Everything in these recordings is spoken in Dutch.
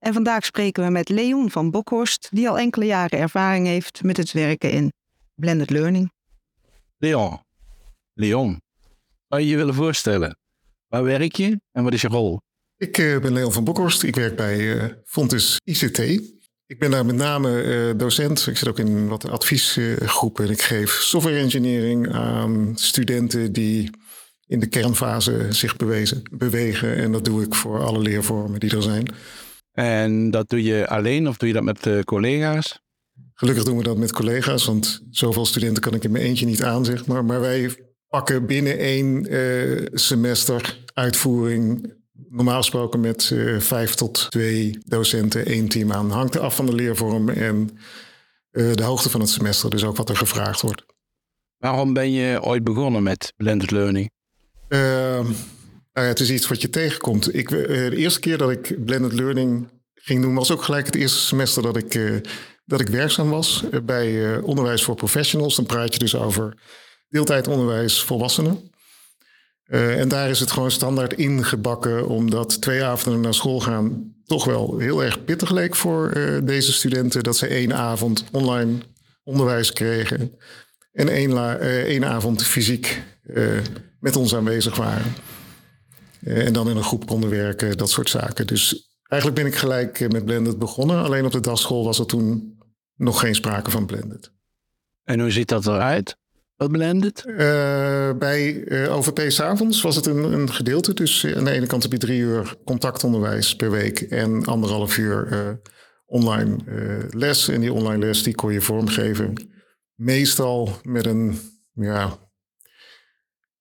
En vandaag spreken we met Leon van Bokhorst, die al enkele jaren ervaring heeft met het werken in blended learning. Leon, Leon, zou je je willen voorstellen? Waar werk je en wat is je rol? Ik uh, ben Leon van Bokhorst. Ik werk bij uh, Fontes ICT. Ik ben daar met name uh, docent. Ik zit ook in wat adviesgroepen. En ik geef software engineering aan studenten die in de kernfase zich bewezen, bewegen. En dat doe ik voor alle leervormen die er zijn. En dat doe je alleen of doe je dat met uh, collega's? Gelukkig doen we dat met collega's, want zoveel studenten kan ik in mijn eentje niet aan, zeg maar. Maar wij pakken binnen één uh, semester uitvoering normaal gesproken met uh, vijf tot twee docenten één team aan. Hangt er af van de leervorm en uh, de hoogte van het semester, dus ook wat er gevraagd wordt. Waarom ben je ooit begonnen met blended learning? Nou het is iets wat je tegenkomt. Ik, de eerste keer dat ik blended learning ging doen, was ook gelijk het eerste semester dat ik, dat ik werkzaam was bij Onderwijs voor Professionals. Dan praat je dus over deeltijdonderwijs volwassenen. En daar is het gewoon standaard ingebakken, omdat twee avonden naar school gaan toch wel heel erg pittig leek voor deze studenten. Dat ze één avond online onderwijs kregen en één, één avond fysiek met ons aanwezig waren. En dan in een groep konden werken, dat soort zaken. Dus eigenlijk ben ik gelijk met Blended begonnen. Alleen op de dagschool was er toen nog geen sprake van Blended. En hoe ziet dat eruit? Wat blended? Uh, bij uh, OVP s'avonds was het een, een, gedeelte. Dus aan de ene kant heb je drie uur contactonderwijs per week en anderhalf uur uh, online les. En die online les die kon je vormgeven. Meestal met een, ja,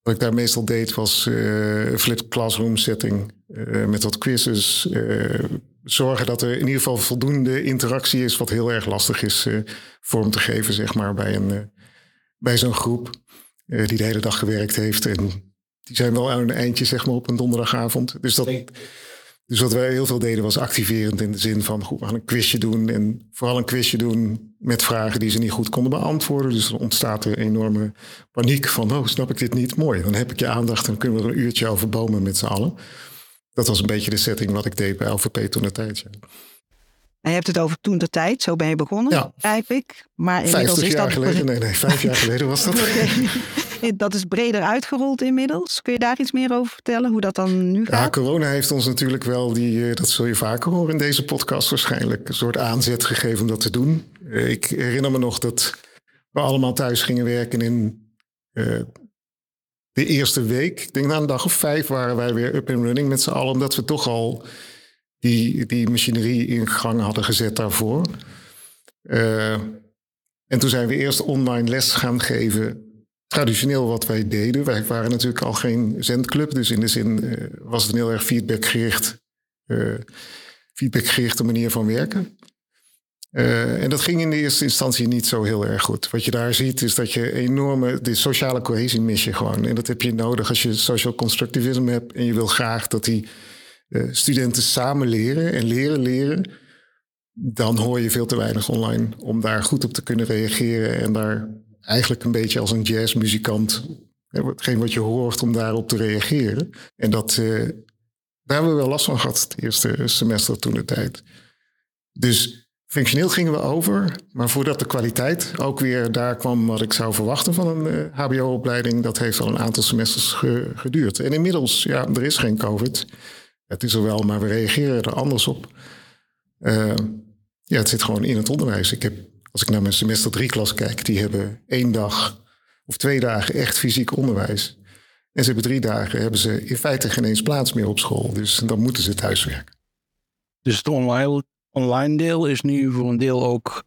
wat ik daar meestal deed was een flipped classroom setting met wat quizzes. zorgen dat er in ieder geval voldoende interactie is, wat heel erg lastig is vorm te geven, zeg maar, bij een bij zo'n groep uh, die de hele dag gewerkt heeft. En die zijn wel aan een eindje, zeg maar, op een donderdagavond. Dus, dat, dus wat wij heel veel deden was activerend in de zin van goed, we gaan een quizje doen. En vooral een quizje doen met vragen die ze niet goed konden beantwoorden. Dus dan ontstaat er enorme paniek van, oh, snap ik dit niet? Mooi, dan heb ik je aandacht en dan kunnen we er een uurtje over bomen met z'n allen. Dat was een beetje de setting wat ik deed bij LVP toen de tijd. Ja. En je hebt het over toen de tijd, zo ben je begonnen, ja. begrijp ik. Maar inmiddels is jaar dat... geleden, nee, nee, vijf jaar geleden was dat. dat is breder uitgerold inmiddels. Kun je daar iets meer over vertellen, hoe dat dan nu gaat? Ja, corona heeft ons natuurlijk wel, die, dat zul je vaker horen in deze podcast waarschijnlijk, een soort aanzet gegeven om dat te doen. Ik herinner me nog dat we allemaal thuis gingen werken in uh, de eerste week. Ik denk na een dag of vijf waren wij weer up and running met z'n allen, omdat we toch al die, die machinerie in gang hadden gezet daarvoor. Uh, en toen zijn we eerst online les gaan geven. Traditioneel wat wij deden. Wij waren natuurlijk al geen zendclub. Dus in de zin uh, was het een heel erg feedbackgericht, uh, feedbackgerichte manier van werken. en dat ging in de eerste instantie niet zo heel erg goed. Wat je daar ziet is dat je enorme... De sociale cohesie mis je gewoon. En dat heb je nodig als je social constructivisme hebt... en je wil graag dat die studenten samen leren en leren leren, dan hoor je veel te weinig online om daar goed op te kunnen reageren en daar eigenlijk een beetje als een jazzmuzikant, hetgeen wat je hoort, om daarop te reageren. En dat, uh, daar hebben we wel last van gehad het eerste semester toen de tijd. Dus functioneel gingen we over, maar voordat de kwaliteit ook weer daar kwam wat ik zou verwachten van een uh, HBO-opleiding, dat heeft al een aantal semesters ge geduurd. En inmiddels, ja, er is geen COVID. Het is er wel, maar we reageren er anders op. Uh, ja, het zit gewoon in het onderwijs. Ik heb, als ik naar mijn semester drie klas kijk, die hebben één dag of twee dagen echt fysiek onderwijs. En ze hebben drie dagen, hebben ze in feite geen eens plaats meer op school. Dus dan moeten ze thuiswerken. Dus het online, online deel is nu voor een deel ook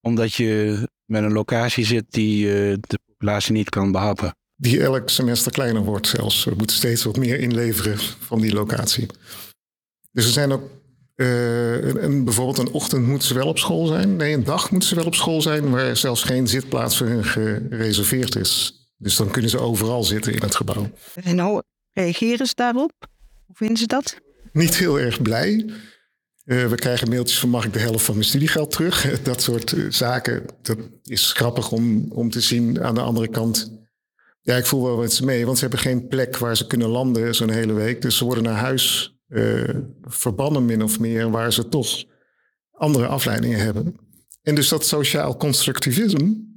omdat je met een locatie zit die uh, de populatie niet kan behappen die elk semester kleiner wordt zelfs. We moeten steeds wat meer inleveren van die locatie. Dus er zijn ook Uh, een, bijvoorbeeld een ochtend moeten ze wel op school zijn. Nee, een dag moeten ze wel op school zijn waar zelfs geen zitplaats voor hen gereserveerd is. Dus dan kunnen ze overal zitten in het gebouw. En hoe reageren ze daarop? Hoe vinden ze dat? Niet heel erg blij. Uh, we krijgen mailtjes van mag ik de helft van mijn studiegeld terug? Dat soort uh, zaken. Dat is grappig om, om te zien. Aan de andere kant, ja, ik voel wel wat ze mee. Want ze hebben geen plek waar ze kunnen landen zo'n hele week. Dus ze worden naar huis verbannen min of meer. Waar ze toch andere afleidingen hebben. En dus dat sociaal constructivisme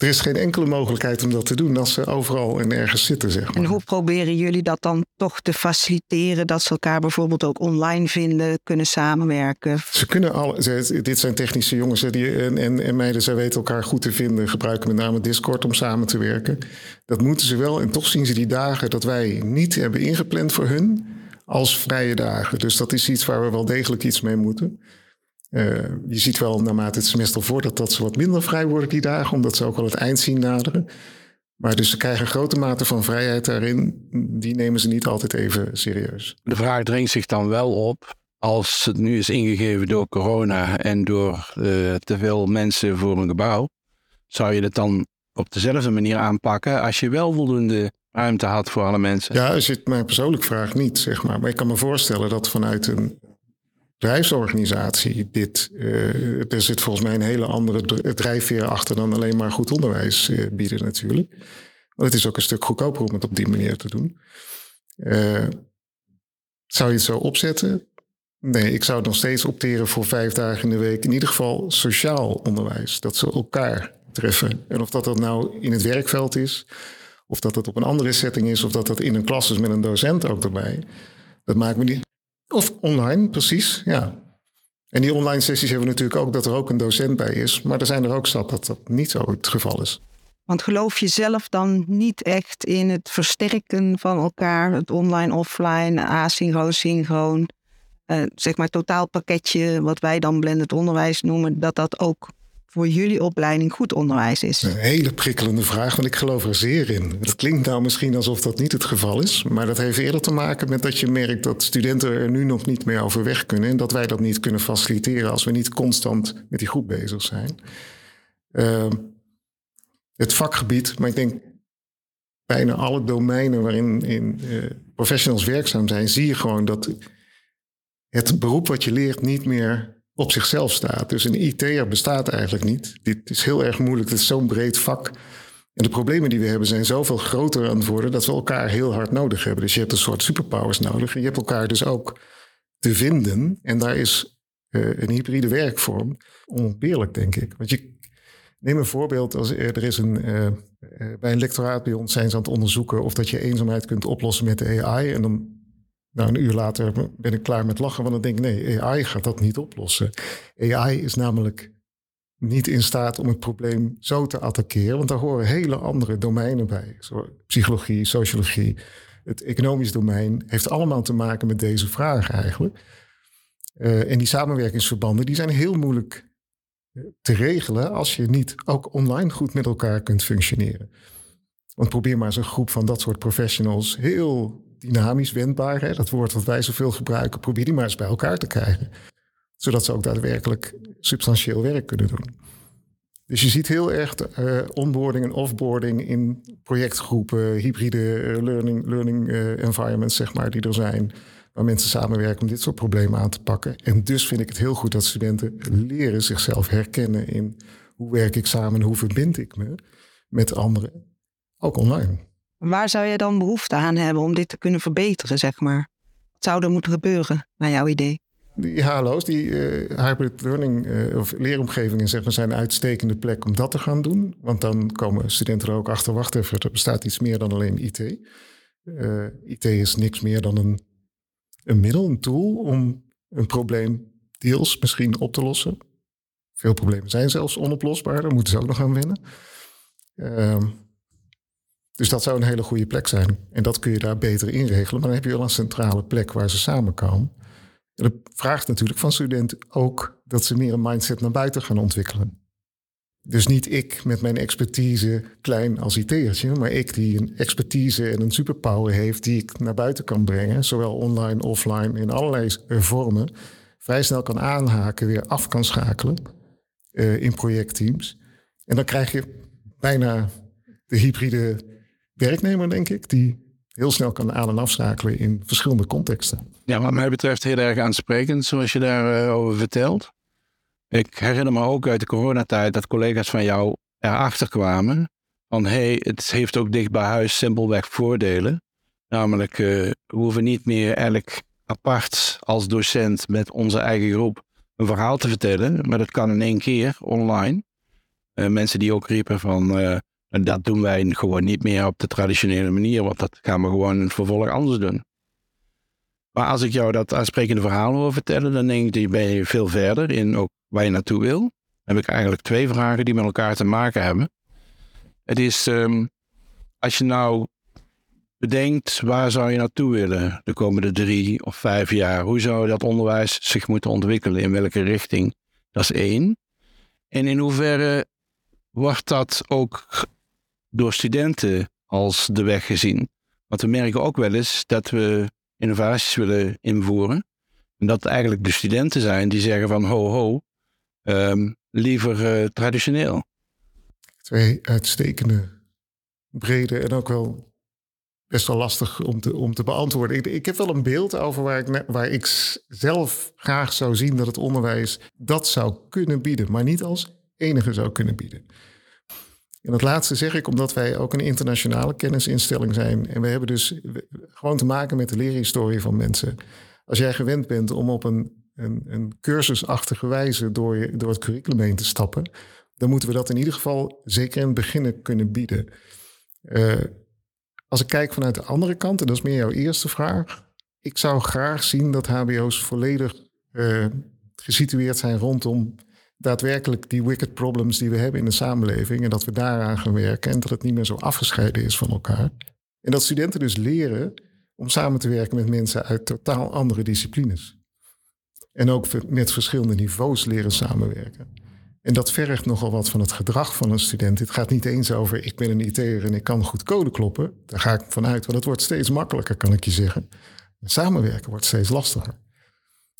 er is geen enkele mogelijkheid om dat te doen als ze overal en ergens zitten. Zeg maar. En hoe proberen jullie dat dan toch te faciliteren? Dat ze elkaar bijvoorbeeld ook online vinden, kunnen samenwerken? Ze kunnen al. Dit zijn technische jongens die, en, en, en meiden, zij weten elkaar goed te vinden. Gebruiken met name Discord om samen te werken. Dat moeten ze wel. En toch zien ze die dagen dat wij niet hebben ingepland voor hun als vrije dagen. Dus dat is iets waar we wel degelijk iets mee moeten. Uh, je ziet wel naarmate het semester voordat dat ze wat minder vrij worden die dagen, omdat ze ook al het eind zien naderen. Maar dus ze krijgen een grote mate van vrijheid daarin. Die nemen ze niet altijd even serieus. De vraag dringt zich dan wel op. Als het nu is ingegeven door corona en door uh, te veel mensen voor een gebouw, zou je het dan op dezelfde manier aanpakken als je wel voldoende ruimte had voor alle mensen? Ja, je het mij persoonlijk vraagt, niet zeg maar. Maar ik kan me voorstellen dat vanuit een bedrijfsorganisatie dit. Uh, er zit volgens mij een hele andere drijfveer achter dan alleen maar goed onderwijs uh, bieden natuurlijk. Maar het is ook een stuk goedkoper om het op die manier te doen. Uh, zou je het zo opzetten? Nee, ik zou nog steeds opteren voor vijf dagen in de week. In ieder geval sociaal onderwijs. Dat ze elkaar treffen. En of dat dat nou in het werkveld is, of dat dat op een andere setting is, of dat dat in een klas is met een docent ook erbij. Dat maakt me niet. Of online, precies, ja. En die online sessies hebben we natuurlijk ook dat er ook een docent bij is. Maar er zijn er ook zat dat dat niet zo het geval is. Want geloof je zelf dan niet echt in het versterken van elkaar? Het online, offline, asynchroon, synchroon. Uh, zeg maar totaalpakketje, wat wij dan blended onderwijs noemen, dat dat ook voor jullie opleiding goed onderwijs is? Een hele prikkelende vraag, want ik geloof er zeer in. Het klinkt nou misschien alsof dat niet het geval is, maar dat heeft eerder te maken met dat je merkt dat studenten er nu nog niet meer over weg kunnen en dat wij dat niet kunnen faciliteren als we niet constant met die groep bezig zijn. Uh, het vakgebied, maar ik denk bijna alle domeinen waarin in, uh, professionals werkzaam zijn, zie je gewoon dat het beroep wat je leert niet meer op zichzelf staat. Dus een IT'er bestaat eigenlijk niet. Dit is heel erg moeilijk. Het is zo'n breed vak. En de problemen die we hebben zijn zoveel groter aan het worden dat we elkaar heel hard nodig hebben. Dus je hebt een soort superpowers nodig. En je hebt elkaar dus ook te vinden. En daar is uh, een hybride werkvorm onontbeerlijk, denk ik. Want je neem een voorbeeld. Als er is een, uh, bij een lectoraat bij ons zijn ze aan het onderzoeken of dat je eenzaamheid kunt oplossen met de AI. En dan nou, een uur later ben ik klaar met lachen, want dan denk nee, AI gaat dat niet oplossen. AI is namelijk niet in staat om het probleem zo te attackeren, want daar horen hele andere domeinen bij. Psychologie, sociologie, het economisch domein heeft allemaal te maken met deze vraag eigenlijk. Uh, en die samenwerkingsverbanden die zijn heel moeilijk eh, te regelen als je niet ook online goed met elkaar kunt functioneren. Want probeer maar eens een groep van dat soort professionals heel dynamisch wendbaar. Hè? Dat woord wat wij zoveel gebruiken, probeer die maar eens bij elkaar te krijgen. Zodat ze ook daadwerkelijk substantieel werk kunnen doen. Dus je ziet heel erg uh, onboarding en offboarding in projectgroepen, hybride eh, learning, learning uh, environments, zeg maar, die er zijn. Waar mensen samenwerken om dit soort problemen aan te pakken. En dus vind ik het heel goed dat studenten leren zichzelf herkennen in hoe werk ik samen en hoe verbind ik me met anderen, ook online. Waar zou je dan behoefte aan hebben om dit te kunnen verbeteren, zeg maar? Wat zou er moeten gebeuren, naar jouw idee? Die HLO's, die uh, hybrid learning uh, of leeromgevingen, zeg maar, zijn een uitstekende plek om dat te gaan doen. Want dan komen studenten er ook achter, wacht even, er bestaat iets meer dan alleen IT. Eh, IT is niks meer dan een, een middel, een tool om een probleem deels misschien op te lossen. Veel problemen zijn zelfs onoplosbaar, daar moeten ze ook nog aan wennen. Dus dat zou een hele goede plek zijn. En dat kun je daar beter inregelen. Maar dan heb je wel een centrale plek waar ze samenkomen. En dat vraagt natuurlijk van studenten ook dat ze meer een mindset naar buiten gaan ontwikkelen. Dus niet ik met mijn expertise klein als IT'ertje, maar ik die een expertise en een superpower heeft die ik naar buiten kan brengen, zowel online, offline, in allerlei vormen, vrij snel kan aanhaken, weer af kan schakelen uh, in projectteams. En dan krijg je bijna de hybride werknemer, denk ik, die heel snel kan aan- en afschakelen in verschillende contexten. Ja, wat mij betreft heel erg aansprekend, zoals je daarover over vertelt. Ik herinner me ook uit de coronatijd dat collega's van jou erachter kwamen van hé, hey, het heeft ook dicht bij huis simpelweg voordelen. Namelijk, uh, we hoeven niet meer elk apart als docent met onze eigen groep een verhaal te vertellen, maar dat kan in één keer online. Uh, mensen die ook riepen van dat doen wij gewoon niet meer op de traditionele manier, want dat gaan we gewoon in het vervolg anders doen. Maar als ik jou dat aansprekende verhaal hoor vertellen, dan denk ik, ben je veel verder in ook waar je naartoe wil. Dan heb ik eigenlijk twee vragen die met elkaar te maken hebben. Het is, um, als je nou bedenkt, waar zou je naartoe willen de komende drie of vijf jaar? Hoe zou dat onderwijs zich moeten ontwikkelen? In welke richting? Dat is één. En in hoeverre wordt dat ook door studenten als de weg gezien? Want we merken ook wel eens dat we innovaties willen invoeren. En dat eigenlijk de studenten zijn die zeggen van ho ho, um, liever uh, traditioneel. Twee uitstekende, brede en ook wel best wel lastig om te, om te beantwoorden. Ik, ik heb wel een beeld over waar ik, waar ik zelf graag zou zien dat het onderwijs dat zou kunnen bieden, maar niet als enige zou kunnen bieden. En dat laatste zeg ik omdat wij ook een internationale kennisinstelling zijn. En we hebben dus gewoon te maken met de leerhistorie van mensen. Als jij gewend bent om op een, een, een cursusachtige wijze door, je, door het curriculum heen te stappen, dan moeten we dat in ieder geval zeker in het begin kunnen bieden. Uh, als ik kijk vanuit de andere kant, en dat is meer jouw eerste vraag. Ik zou graag zien dat HBO's volledig uh, gesitueerd zijn rondom daadwerkelijk die wicked problems die we hebben in de samenleving. En dat we daaraan gaan werken en dat het niet meer zo afgescheiden is van elkaar. En dat studenten dus leren om samen te werken met mensen uit totaal andere disciplines. En ook met verschillende niveaus leren samenwerken. En dat vergt nogal wat van het gedrag van een student. Het gaat niet eens over ik ben een IT'er en ik kan goed code kloppen. Daar ga ik vanuit, want het wordt steeds makkelijker, kan ik je zeggen. Samenwerken wordt steeds lastiger.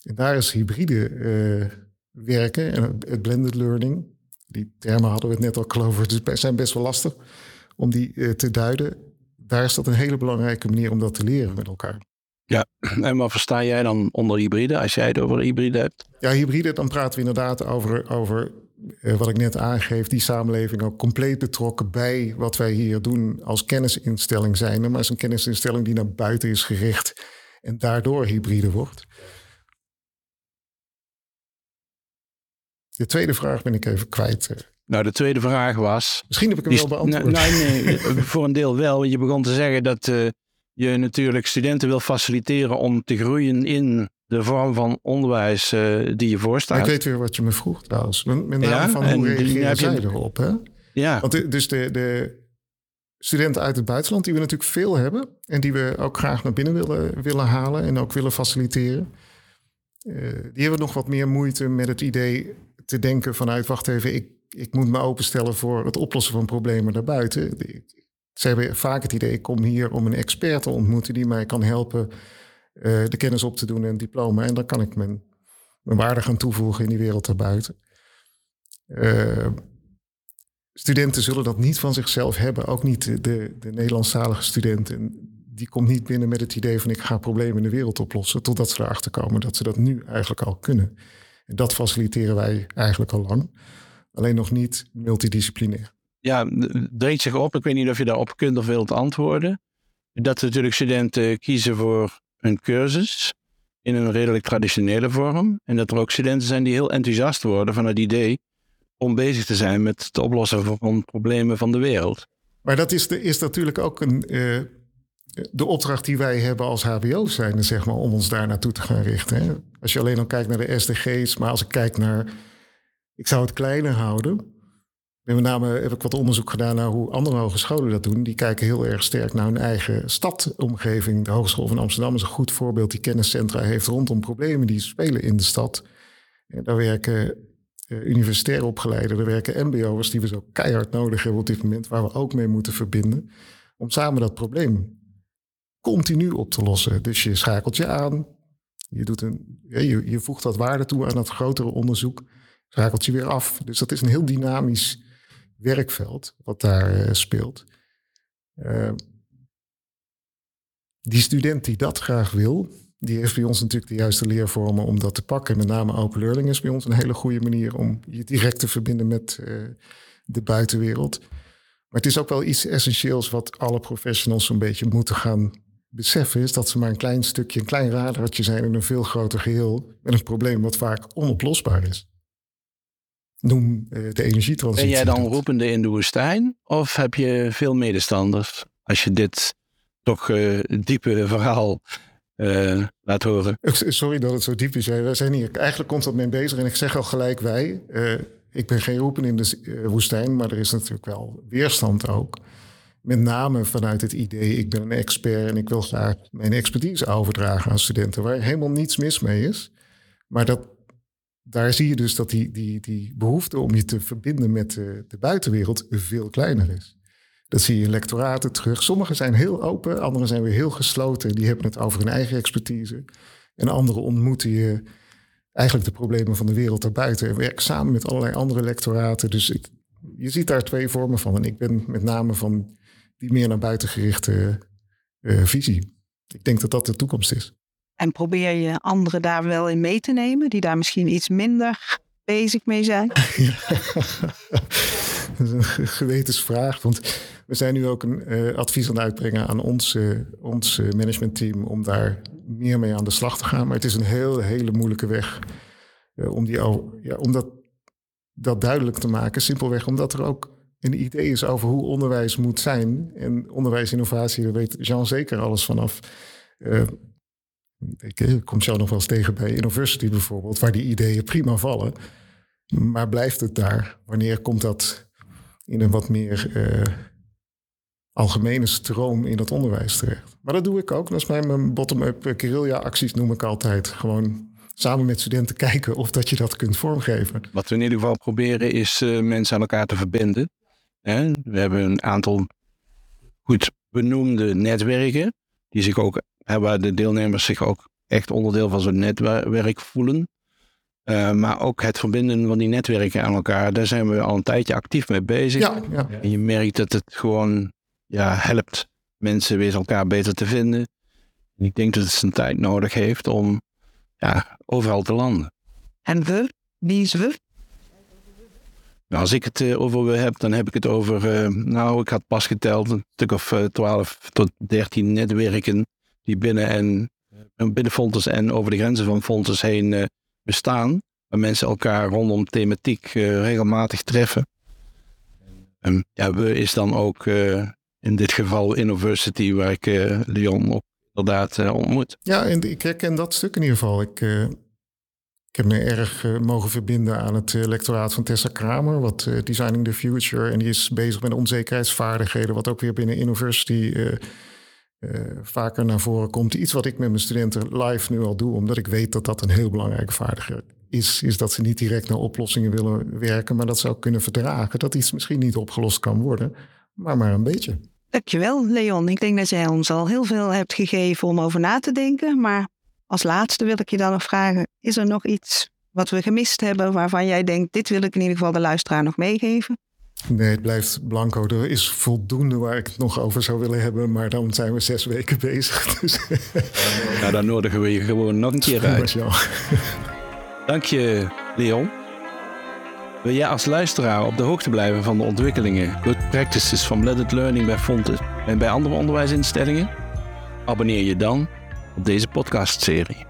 En daar is hybride uh, werken en het blended learning. Die termen hadden we het net al over, dus zijn best wel lastig om die uh, te duiden. Daar is dat een hele belangrijke manier om dat te leren met elkaar. Ja, en wat versta jij dan onder hybride, als jij het over hybride hebt? Ja, hybride, dan praten we inderdaad over, over uh, wat ik net aangeef, die samenleving ook compleet betrokken bij wat wij hier doen als kennisinstelling zijn. Maar is een kennisinstelling die naar buiten is gericht en daardoor hybride wordt. De tweede vraag ben ik even kwijt. eh. Nou, de tweede vraag was. Misschien heb ik hem wel beantwoord. Nee, nee, voor een deel wel. Je begon te zeggen dat uh, je natuurlijk studenten wil faciliteren om te groeien in de vorm van onderwijs uh, die je voorstaat. Maar ik weet weer wat je me vroeg trouwens. Met name ja, van hoe reageer jij je... erop? Hè? Ja. Want de, dus de, de studenten uit het buitenland, die we natuurlijk veel hebben. En die we ook graag naar binnen willen, willen halen en ook willen faciliteren. Uh, die hebben nog wat meer moeite met het idee te denken vanuit, wacht even, ik, ik moet me openstellen voor het oplossen van problemen daarbuiten. Ze hebben vaak het idee, ik kom hier om een expert te ontmoeten die mij kan helpen uh, de kennis op te doen en diploma. En dan kan ik mijn, mijn waarde gaan toevoegen in die wereld daarbuiten. Uh, studenten zullen dat niet van zichzelf hebben, ook niet de, de, de Nederlandstalige studenten. Die komt niet binnen met het idee van ik ga problemen in de wereld oplossen, totdat ze erachter komen dat ze dat nu eigenlijk al kunnen. En dat faciliteren wij eigenlijk al lang. Alleen nog niet multidisciplinair. Ja, dreigt zich op. Ik weet niet of je daarop kunt of wilt antwoorden. Dat natuurlijk studenten kiezen voor een cursus in een redelijk traditionele vorm. En dat er ook studenten zijn die heel enthousiast worden van het idee om bezig te zijn met het oplossen van problemen van de wereld. Maar dat is, de, is natuurlijk ook een, uh, de opdracht die wij hebben als HBO's zijn, zeg maar, om ons daar naartoe te gaan richten. Hè? Als je alleen al kijkt naar de SDG's, maar als ik kijk naar, ik zou het kleiner houden. En met name heb ik wat onderzoek gedaan naar hoe andere hogescholen dat doen. Die kijken heel erg sterk naar hun eigen stadomgeving. De Hogeschool van Amsterdam is een goed voorbeeld die kenniscentra heeft rondom problemen die spelen in de stad. Daar werken uh, universitair opgeleiden, daar werken MBO'ers die we zo keihard nodig hebben op dit moment, waar we ook mee moeten verbinden. Om samen dat probleem continu op te lossen. Dus je schakelt je aan, Je, doet een, je, je voegt dat waarde toe aan dat grotere onderzoek, schakelt je weer af. Dus dat is een heel dynamisch werkveld wat daar speelt. die student die dat graag wil, die heeft bij ons natuurlijk de juiste leervormen om dat te pakken. Met name open learning is bij ons een hele goede manier om je direct te verbinden met uh, de buitenwereld. Maar het is ook wel iets essentieels wat alle professionals een beetje moeten gaan beseffen. Is dat ze maar een klein stukje, een klein radartje zijn in een veel groter geheel. Met een probleem wat vaak onoplosbaar is. Noem uh, de energietransitie. Ben jij dan roepende in de woestijn? Of heb je veel medestanders? Als je dit toch uh, diepe verhaal uh, laat horen. Sorry dat het zo diep is. Wij zijn hier eigenlijk constant mee bezig. En ik zeg al gelijk wij. Ik ben geen roepen in de woestijn, maar er is natuurlijk wel weerstand ook. Met name vanuit het idee, ik ben een expert en ik wil graag mijn expertise overdragen aan studenten, waar helemaal niets mis mee is. Maar dat, daar zie je dus dat die, die, die behoefte om je te verbinden met de, de buitenwereld veel kleiner is. Dat zie je in lectoraten terug. Sommige zijn heel open, andere zijn weer heel gesloten. Die hebben het over hun eigen expertise. En andere ontmoeten je eigenlijk de problemen van de wereld daarbuiten. En werken samen met allerlei andere lectoraten. Dus ik, je ziet daar twee vormen van. En ik ben met name van die meer naar buiten gerichte uh, visie. Ik denk dat dat de toekomst is. En probeer je anderen daar wel in mee te nemen, die daar misschien iets minder bezig mee zijn? dat is een gewetensvraag. Want we zijn nu ook een uh, advies aan het uitbrengen aan ons, uh, ons managementteam om daar meer mee aan de slag te gaan. Maar het is een heel, hele moeilijke weg om, die, ja, om dat, dat duidelijk te maken. Simpelweg omdat er ook een idee is over hoe onderwijs moet zijn. En onderwijsinnovatie, daar weet Jean zeker alles vanaf. ik kom jou nog wel eens tegen bij University bijvoorbeeld, waar die ideeën prima vallen. Maar blijft het daar? Wanneer komt dat in een wat meer algemene stroom in dat onderwijs terecht. Maar dat doe ik ook. Dat is mijn bottom-up guerrilla-acties noem ik altijd. Gewoon samen met studenten kijken of dat je dat kunt vormgeven. Wat we in ieder geval proberen is mensen aan elkaar te verbinden. Hè? We hebben een aantal goed benoemde netwerken, die zich ook, hè, waar de deelnemers zich ook echt onderdeel van zo'n netwerk voelen. Uh, maar ook het verbinden van die netwerken aan elkaar, daar zijn we al een tijdje actief mee bezig. Ja, ja. En je merkt dat het gewoon ja, helpt mensen weer elkaar beter te vinden. En ik denk dat het zijn tijd nodig heeft om ja, overal te landen. En we? Wie is we? Nou, als ik het uh, over heb, dan heb ik het over, uh, nou, ik had pas geteld, een stuk of uh, 12 tot 13 netwerken die binnen en binnen Fontes en over de grenzen van Fontes heen bestaan. Waar mensen elkaar rondom thematiek regelmatig treffen. En ja, we is dan ook in dit geval University, waar ik Leon op inderdaad ontmoet. Ja, en ik herken dat stuk in ieder geval. Ik, ik heb me erg mogen verbinden aan het lectoraat van Tessa Kramer, wat Designing the Future. En die is bezig met onzekerheidsvaardigheden, wat ook weer binnen University vaker naar voren komt. Iets wat ik met mijn studenten live nu al doe, omdat ik weet dat dat een heel belangrijke vaardigheid is, is dat ze niet direct naar oplossingen willen werken, maar dat ook kunnen verdragen dat iets misschien niet opgelost kan worden, maar maar een beetje. Dankjewel, Leon. Ik denk dat jij ons al heel veel hebt gegeven om over na te denken. Maar als laatste wil ik je dan nog vragen: is er nog iets wat we gemist hebben waarvan jij denkt: dit wil ik in ieder geval de luisteraar nog meegeven? Nee, het blijft blanco. Er is voldoende waar ik het nog over zou willen hebben, maar dan zijn we zes weken bezig. Dus. Nou, dan nodigen we je gewoon nog een keer uit. Dank je, Leon. Wil jij als luisteraar op de hoogte blijven van de ontwikkelingen, good practices van blended learning bij Fontes en bij andere onderwijsinstellingen? Abonneer je dan op deze podcastserie.